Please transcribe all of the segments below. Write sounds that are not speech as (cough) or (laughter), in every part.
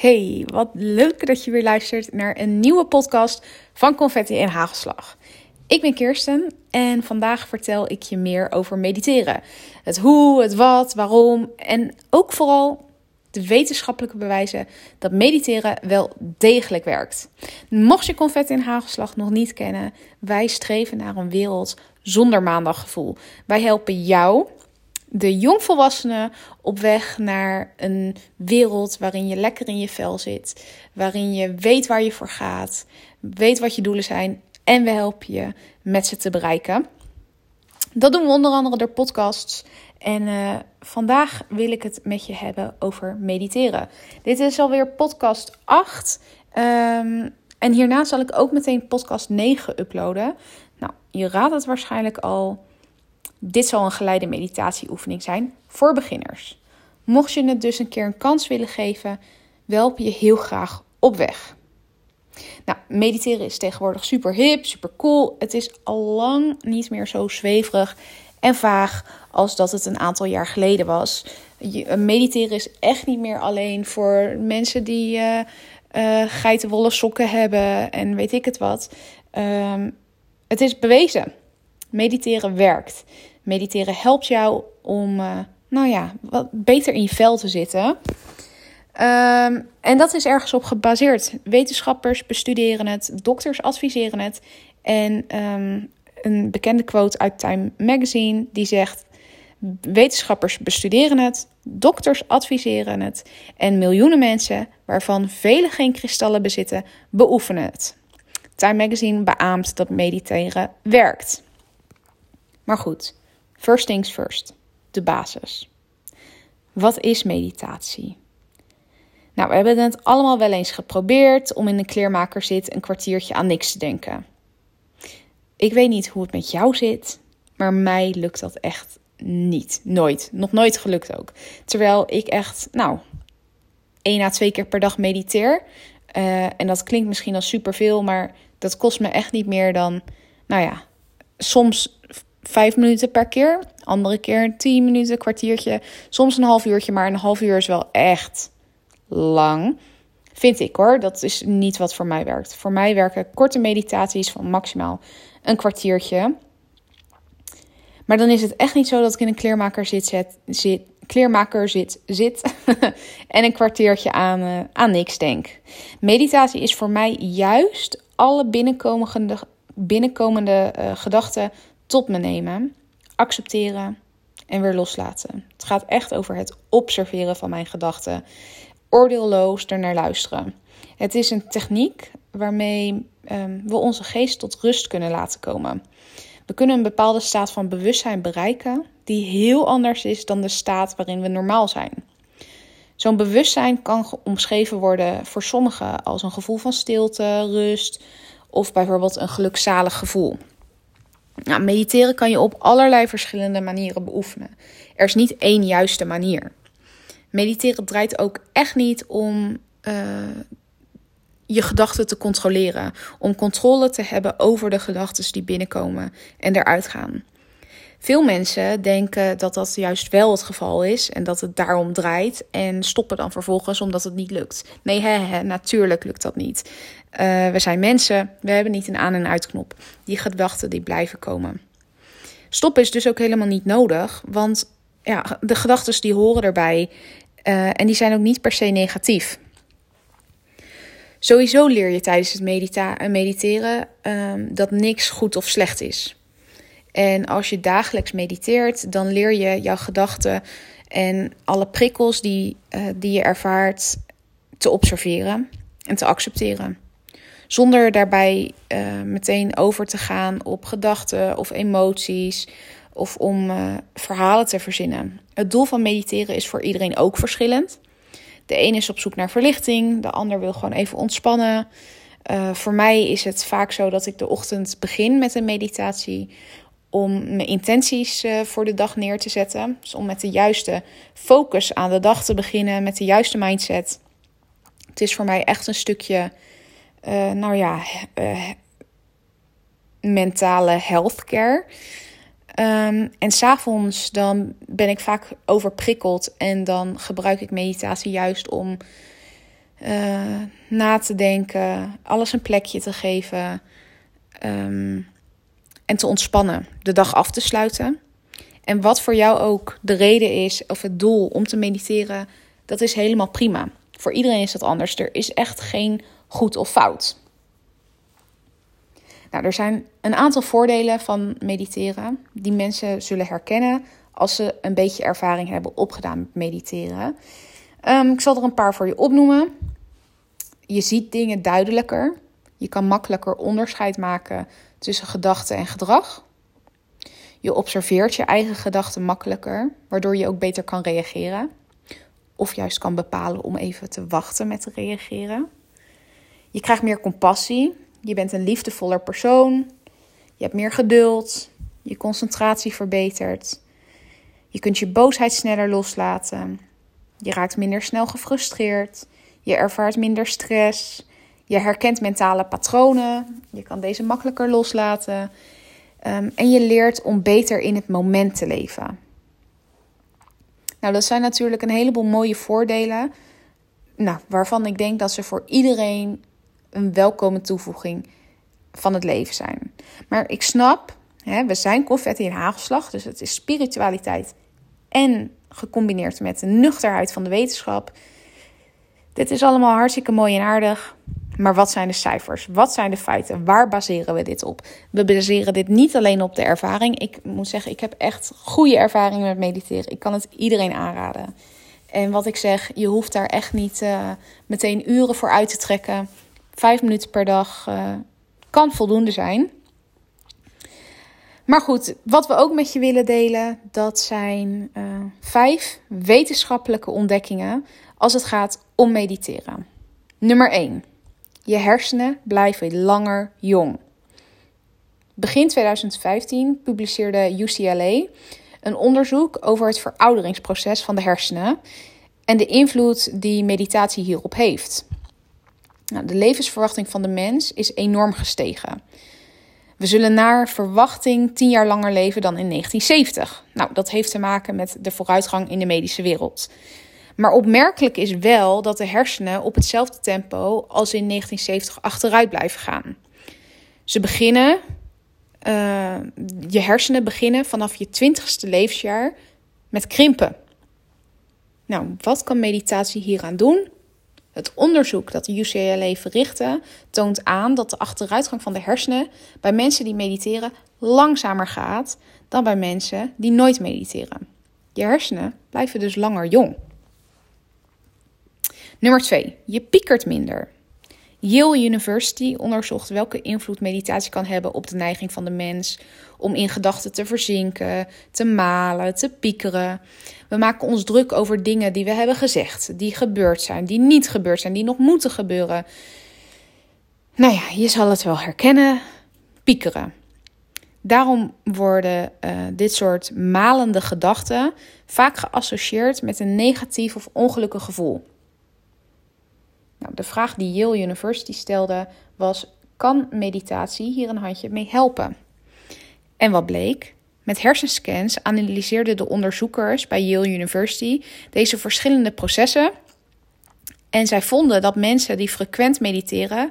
Hey, wat leuk dat je weer luistert naar een nieuwe podcast van Confetti en Hagelslag. Ik ben Kirsten en vandaag vertel ik je meer over mediteren. Het hoe, het wat, waarom en ook vooral de wetenschappelijke bewijzen dat mediteren wel degelijk werkt. Mocht je Confetti en Hagelslag nog niet kennen, wij streven naar een wereld zonder maandaggevoel. Wij helpen jou de jongvolwassenen op weg naar een wereld waarin je lekker in je vel zit, waarin je weet waar je voor gaat, weet wat je doelen zijn en we helpen je met ze te bereiken. Dat doen we onder andere door podcasts. En uh, vandaag wil ik het met je hebben over mediteren. Dit is alweer podcast 8. Um, ehm, en hierna zal ik ook meteen podcast 9 uploaden. Nou, je raadt het waarschijnlijk al. Dit zal een geleide meditatieoefening zijn voor beginners. Mocht je het dus een keer een kans willen geven, help je heel graag op weg. Nou, mediteren is tegenwoordig super hip, super cool. Het is al lang niet meer zo zweverig en vaag als dat het een aantal jaar geleden was. Eh, mediteren is echt niet meer alleen voor mensen die uh, geitenwolle sokken hebben en weet ik het wat. Um, het is bewezen. Mediteren werkt. Mediteren helpt jou om, uh, nou ja, wat beter in je vel te zitten. Um, en dat is ergens op gebaseerd. Wetenschappers bestuderen het, dokters adviseren het. En um, een bekende quote uit Time Magazine die zegt: Wetenschappers bestuderen het, dokters adviseren het en miljoenen mensen, waarvan velen geen kristallen bezitten, beoefenen het. Time Magazine beaamt dat mediteren werkt. Maar goed, First things first, de basis. Wat is meditatie? Nou, we hebben het allemaal wel eens geprobeerd om in een kleermaker zit een kwartiertje aan niks te denken. Ik weet niet hoe het met jou zit, maar mij lukt dat echt niet. Nooit. Nog nooit gelukt ook. Terwijl ik echt, nou, één à twee keer per dag mediteer. Uh, en dat klinkt misschien al superveel, maar dat kost me echt niet meer dan, nou ja, soms vijf minuten per keer. Andere keer tien minuten, kwartiertje. Soms een half uurtje, maar een half uur is wel echt lang. Vind ik hoor. Dat is niet wat voor mij werkt. Voor mij werken korte meditaties van maximaal een kwartiertje. Maar dan is het echt niet zo dat ik in een kleermaker zit, zit, kleermaker zit, zit (laughs) en een kwartiertje aan, uh, aan niks denk. Meditatie is voor mij juist alle binnenkomende, binnenkomende uh, gedachten tot me nemen, accepteren en weer loslaten. Het gaat echt over het observeren van mijn gedachten, oordeelloos ernaar luisteren. Het is een techniek waarmee um, we onze geest tot rust kunnen laten komen. We kunnen een bepaalde staat van bewustzijn bereiken die heel anders is dan de staat waarin we normaal zijn. Zo'n bewustzijn kan omschreven worden voor sommigen als een gevoel van stilte, rust of bijvoorbeeld een gelukzalig gevoel. Nou, mediteren kan je op allerlei verschillende manieren beoefenen. Er is niet één juiste manier. Mediteren draait ook echt niet om uh, je gedachten te controleren. Om controle te hebben over de gedachten die binnenkomen en eruit gaan. Veel mensen denken dat dat juist wel het geval is en dat het daarom draait en stoppen dan vervolgens omdat het niet lukt. Nee, hè, natuurlijk lukt dat niet. Uh, we zijn mensen, we hebben niet een aan- en uitknop. Die gedachten die blijven komen. Stoppen is dus ook helemaal niet nodig, want ja, de gedachten die horen erbij uh, en die zijn ook niet per se negatief. Sowieso leer je tijdens het medita mediteren um, dat niks goed of slecht is. En als je dagelijks mediteert, dan leer je jouw gedachten en alle prikkels die, uh, die je ervaart te observeren en te accepteren. Zonder daarbij uh, meteen over te gaan op gedachten of emoties of om uh, verhalen te verzinnen. Het doel van mediteren is voor iedereen ook verschillend. De een is op zoek naar verlichting, de ander wil gewoon even ontspannen. Voor mij is het vaak zo dat ik de ochtend begin met een meditatie om mijn intenties uh, voor de dag neer te zetten. Dus om met de juiste focus aan de dag te beginnen, met de juiste mindset. Het is voor mij echt een stukje, uh, nou ja, uh, mentale healthcare. Um, en s'avonds dan ben ik vaak overprikkeld en dan gebruik ik meditatie juist om na te denken, alles een plekje te geven um, en te ontspannen, de dag af te sluiten. En wat voor jou ook de reden is of het doel om te mediteren, dat is helemaal prima. Voor iedereen is dat anders. Er is echt geen goed of fout. Nou, er zijn een aantal voordelen van mediteren die mensen zullen herkennen als ze een beetje ervaring hebben opgedaan met mediteren. Um, ik zal er een paar voor je opnoemen. Je ziet dingen duidelijker. Je kan makkelijker onderscheid maken tussen gedachten en gedrag. Je observeert je eigen gedachten makkelijker, waardoor je ook beter kan reageren. Of juist kan bepalen om even te wachten met te reageren. Je krijgt meer compassie. Je bent een liefdevoller persoon. Je hebt meer geduld. Je concentratie verbetert. Je kunt je boosheid sneller loslaten. Je raakt minder snel gefrustreerd. Je ervaart minder stress. Je herkent mentale patronen. Je kan deze makkelijker loslaten. Um, en je leert om beter in het moment te leven. Nou, dat zijn natuurlijk een heleboel mooie voordelen. Nou, waarvan ik denk dat ze voor iedereen een welkome toevoeging van het leven zijn. Maar ik snap, hè, we zijn confetti en hagelslag, dus het is spiritualiteit en gecombineerd met de nuchterheid van de wetenschap. Dit is allemaal hartstikke mooi en aardig. Maar wat zijn de cijfers? Wat zijn de feiten? Waar baseren we dit op? We baseren dit niet alleen op de ervaring. Ik moet zeggen, ik heb echt goede ervaringen met mediteren. Ik kan het iedereen aanraden. En wat ik zeg, je hoeft daar echt niet uh, meteen uren voor uit te trekken. Vijf minuten per dag uh, kan voldoende zijn. Maar goed, wat we ook met je willen delen, dat zijn uh, vijf wetenschappelijke ontdekkingen als het gaat om mediteren. Nummer 1. Je hersenen blijven langer jong. Begin 2015 publiceerde UCLA een onderzoek over het verouderingsproces van de hersenen en de invloed die meditatie hierop heeft. Nou, de levensverwachting van de mens is enorm gestegen. We zullen naar verwachting 10 jaar langer leven dan in 1970. Nou, dat heeft te maken met de vooruitgang in de medische wereld. Maar opmerkelijk is wel dat de hersenen op hetzelfde tempo als in 1970 achteruit blijven gaan. Ze beginnen, uh, je hersenen beginnen vanaf je 20ste levensjaar met krimpen. Nou, wat kan meditatie hieraan doen? Het onderzoek dat de UCLA verrichtte toont aan dat de achteruitgang van de hersenen bij mensen die mediteren langzamer gaat dan bij mensen die nooit mediteren. Je hersenen blijven dus langer jong. Nummer 2. Je piekert minder. Yale University onderzocht welke invloed meditatie kan hebben op de neiging van de mens om in gedachten te verzinken, te malen, te piekeren. We maken ons druk over dingen die we hebben gezegd, die gebeurd zijn, die niet gebeurd zijn, die nog moeten gebeuren. Nou ja, je zal het wel herkennen: piekeren. Daarom worden uh, dit soort malende gedachten vaak geassocieerd met een negatief of ongelukkig gevoel. Nou, de vraag die Yale University stelde was: kan meditatie hier een handje mee helpen? En wat bleek? Met hersenscans analyseerden de onderzoekers bij Yale University deze verschillende processen. En zij vonden dat mensen die frequent mediteren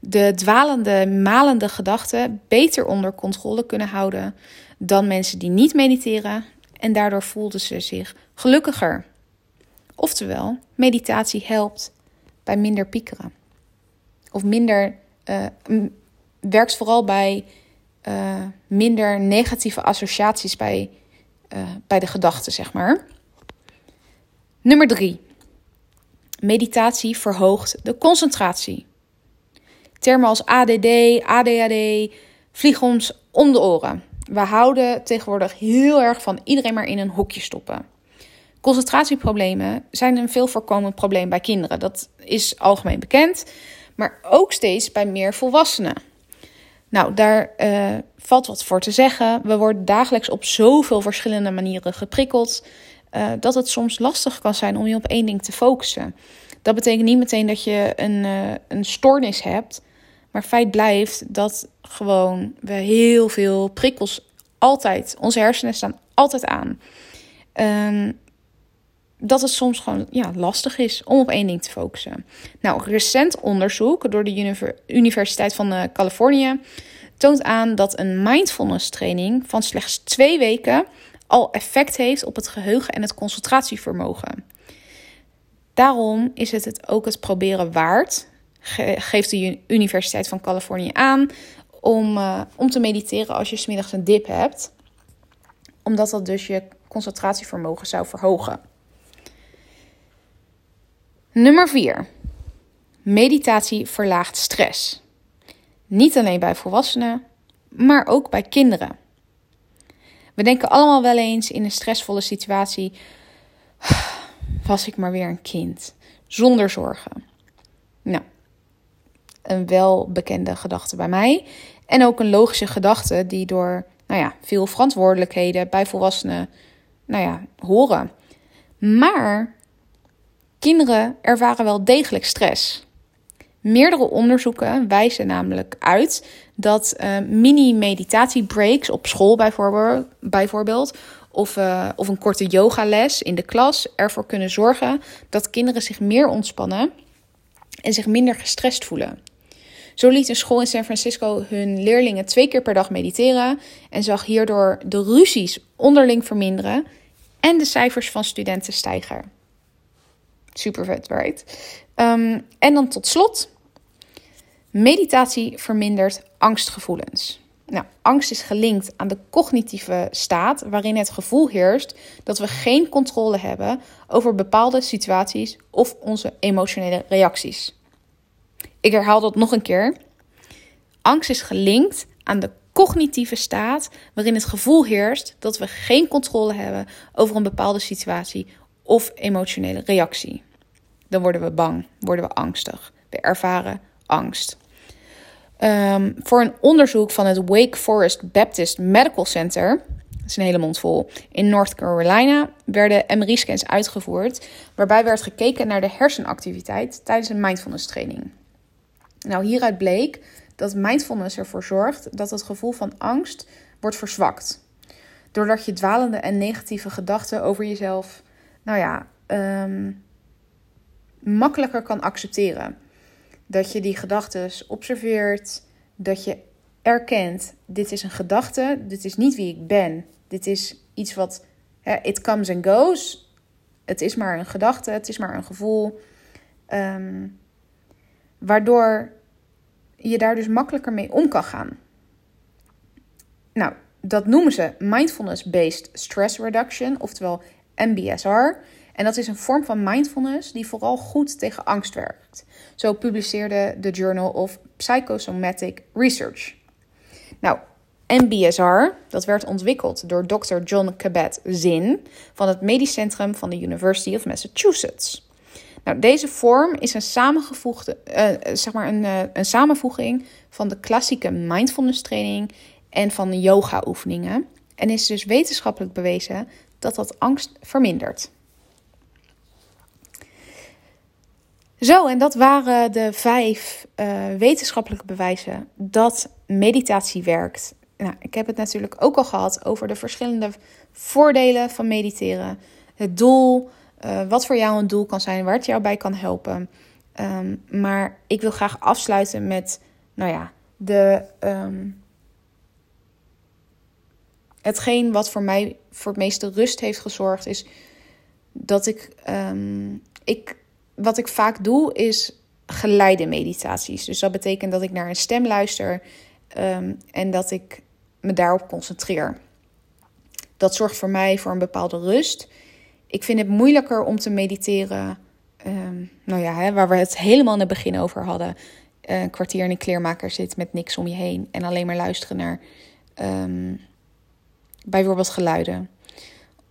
de dwalende, malende gedachten beter onder controle kunnen houden dan mensen die niet mediteren. En daardoor voelden ze zich gelukkiger. Oftewel, meditatie helpt bij minder piekeren. Of minder, uh, werkt vooral bij uh, minder negatieve associaties bij, uh, bij de gedachten, zeg maar. Nummer drie. Meditatie verhoogt de concentratie. Termen als ADD, ADHD vliegen ons om de oren. We houden tegenwoordig heel erg van iedereen maar in een hokje stoppen. Concentratieproblemen zijn een veel voorkomend probleem bij kinderen. Dat is algemeen bekend, maar ook steeds bij meer volwassenen. Nou, daar uh, valt wat voor te zeggen. We worden dagelijks op zoveel verschillende manieren geprikkeld. Uh, dat het soms lastig kan zijn om je op één ding te focussen. Dat betekent niet meteen dat je een, uh, een stoornis hebt. Maar feit blijft dat gewoon we heel veel prikkels altijd. Onze hersenen staan altijd aan. Um, dat het soms gewoon ja, lastig is om op één ding te focussen. Nou, recent onderzoek door de Universiteit van uh, Californië toont aan dat een mindfulness training van slechts twee weken al effect heeft op het geheugen en het concentratievermogen. Daarom is het het ook het proberen waard, geeft de Universiteit van Californië aan, om, uh, om te mediteren als je smiddags een dip hebt. Omdat dat dus je concentratievermogen zou verhogen. Nummer 4. Meditatie verlaagt stress. Niet alleen bij volwassenen, maar ook bij kinderen. We denken allemaal wel eens in een stressvolle situatie: (sighs) was ik maar weer een kind, zonder zorgen. Nou, een welbekende gedachte bij mij. En ook een logische gedachte die door nou ja, veel verantwoordelijkheden bij volwassenen nou ja, horen. Maar kinderen ervaren wel degelijk stress. Meerdere onderzoeken wijzen namelijk uit dat uh, mini-meditatiebreaks op school bijvoorbeeld, bijvoorbeeld of, uh, of een korte yogales in de klas ervoor kunnen zorgen dat kinderen zich meer ontspannen en zich minder gestrest voelen. Zo liet een school in San Francisco hun leerlingen twee keer per dag mediteren en zag hierdoor de ruzies onderling verminderen en de cijfers van studenten stijgen. Super vet, right? Um, en dan tot slot Meditatie vermindert angstgevoelens. Nou, angst is gelinkt aan de cognitieve staat waarin het gevoel heerst dat we geen controle hebben over bepaalde situaties of onze emotionele reacties. Ik herhaal dat nog een keer. Angst is gelinkt aan de cognitieve staat waarin het gevoel heerst dat we geen controle hebben over een bepaalde situatie of emotionele reactie. Dan worden we bang, worden we angstig. We ervaren angst. Um, voor een onderzoek van het Wake Forest Baptist Medical Center, dat is een hele mond vol, in North Carolina, werden MRI-scans uitgevoerd, waarbij werd gekeken naar de hersenactiviteit tijdens een mindfulness training. Nou, hieruit bleek dat mindfulness ervoor zorgt dat het gevoel van angst wordt verzwakt. Doordat je dwalende en negatieve gedachten over jezelf, nou ja, um, makkelijker kan accepteren. Dat je die gedachten observeert, dat je erkent: dit is een gedachte, dit is niet wie ik ben. Dit is iets wat, hè, it comes and goes. Het is maar een gedachte, het is maar een gevoel. Um, waardoor je daar dus makkelijker mee om kan gaan. Nou, dat noemen ze mindfulness-based stress reduction, oftewel MBSR. En dat is een vorm van mindfulness die vooral goed tegen angst werkt. Zo publiceerde de Journal of Psychosomatic Research. Nou, MBSR, dat werd ontwikkeld door Dr. John Kabat-Zinn van het Medisch Centrum van de University of Massachusetts. Nou, deze vorm is een, samengevoegde, uh, zeg maar een, uh, een samenvoeging van de klassieke mindfulness training en van yoga oefeningen. En is dus wetenschappelijk bewezen dat dat angst vermindert. Zo, en dat waren de vijf uh, wetenschappelijke bewijzen dat meditatie werkt. Nou, ik heb het natuurlijk ook al gehad over de verschillende voordelen van mediteren. Het doel, uh, wat voor jou een doel kan zijn, waar het jou bij kan helpen. Um, maar ik wil graag afsluiten met, nou ja, de, um, hetgeen wat voor mij voor het meeste rust heeft gezorgd, is dat ik, um, ik wat ik vaak doe is geleide meditaties. Dus dat betekent dat ik naar een stem luister ehm, en dat ik me daarop concentreer. Dat zorgt voor mij voor een bepaalde rust. Ik vind het moeilijker om te mediteren. Ehm, nou ja, hè, waar we het helemaal in het begin over hadden. Een kwartier in een kleermaker zit met niks om je heen en alleen maar luisteren naar bijvoorbeeld geluiden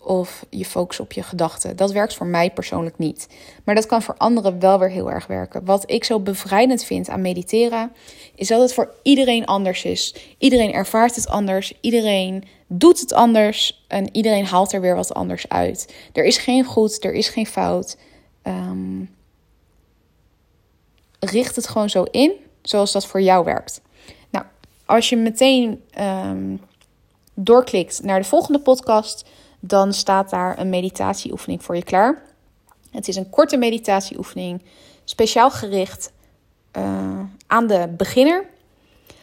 of je focus op je gedachten. Dat werkt voor mij persoonlijk niet. Maar dat kan voor anderen wel weer heel erg werken. Wat ik zo bevrijdend vind aan mediteren, is dat het voor iedereen anders is. Iedereen ervaart het anders, iedereen doet het anders en iedereen haalt er weer wat anders uit. Er is geen goed, er is geen fout. Um, richt het gewoon zo in, zoals dat voor jou werkt. Nou, als je meteen um, doorklikt naar de volgende podcast dan staat daar een meditatieoefening voor je klaar. Het is een korte meditatieoefening, speciaal gericht uh, aan de beginner.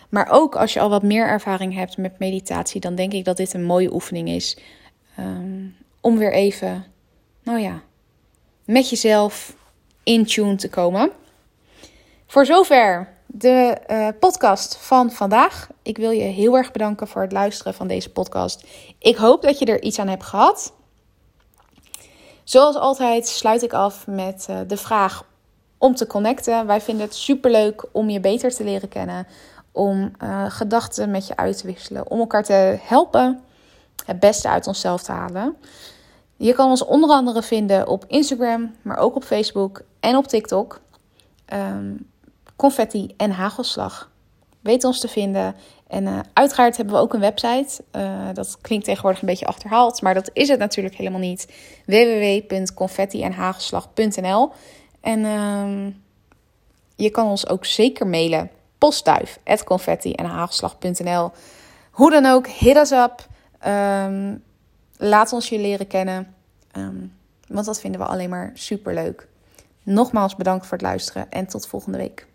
Maar ook als je al wat meer ervaring hebt met meditatie, dan denk ik dat dit een mooie oefening is. Um, om weer even, nou ja, met jezelf in tune te komen. Voor zover de uh, podcast van vandaag. Ik wil je heel erg bedanken voor het luisteren van deze podcast. Ik hoop dat je er iets aan hebt gehad. Zoals altijd sluit ik af met uh, de vraag om te connecten. Wij vinden het superleuk om je beter te leren kennen, om uh, gedachten met je uit te wisselen, om elkaar te helpen het beste uit onszelf te halen. Je kan ons onder andere vinden op Instagram, maar ook op Facebook en op TikTok. Um, confetti en hagelslag. Weet ons te vinden. En uh, uiteraard hebben we ook een website. Uh, dat klinkt tegenwoordig een beetje achterhaald, maar dat is het natuurlijk helemaal niet. www.confetti-en-hagelslag.nl En uh, je kan ons ook zeker mailen. Postduif, confetti-en-hagelslag.nl Hoe dan ook, hit us up. Um, laat ons je leren kennen. Um, want dat vinden we alleen maar super leuk. Nogmaals bedankt voor het luisteren en tot volgende week.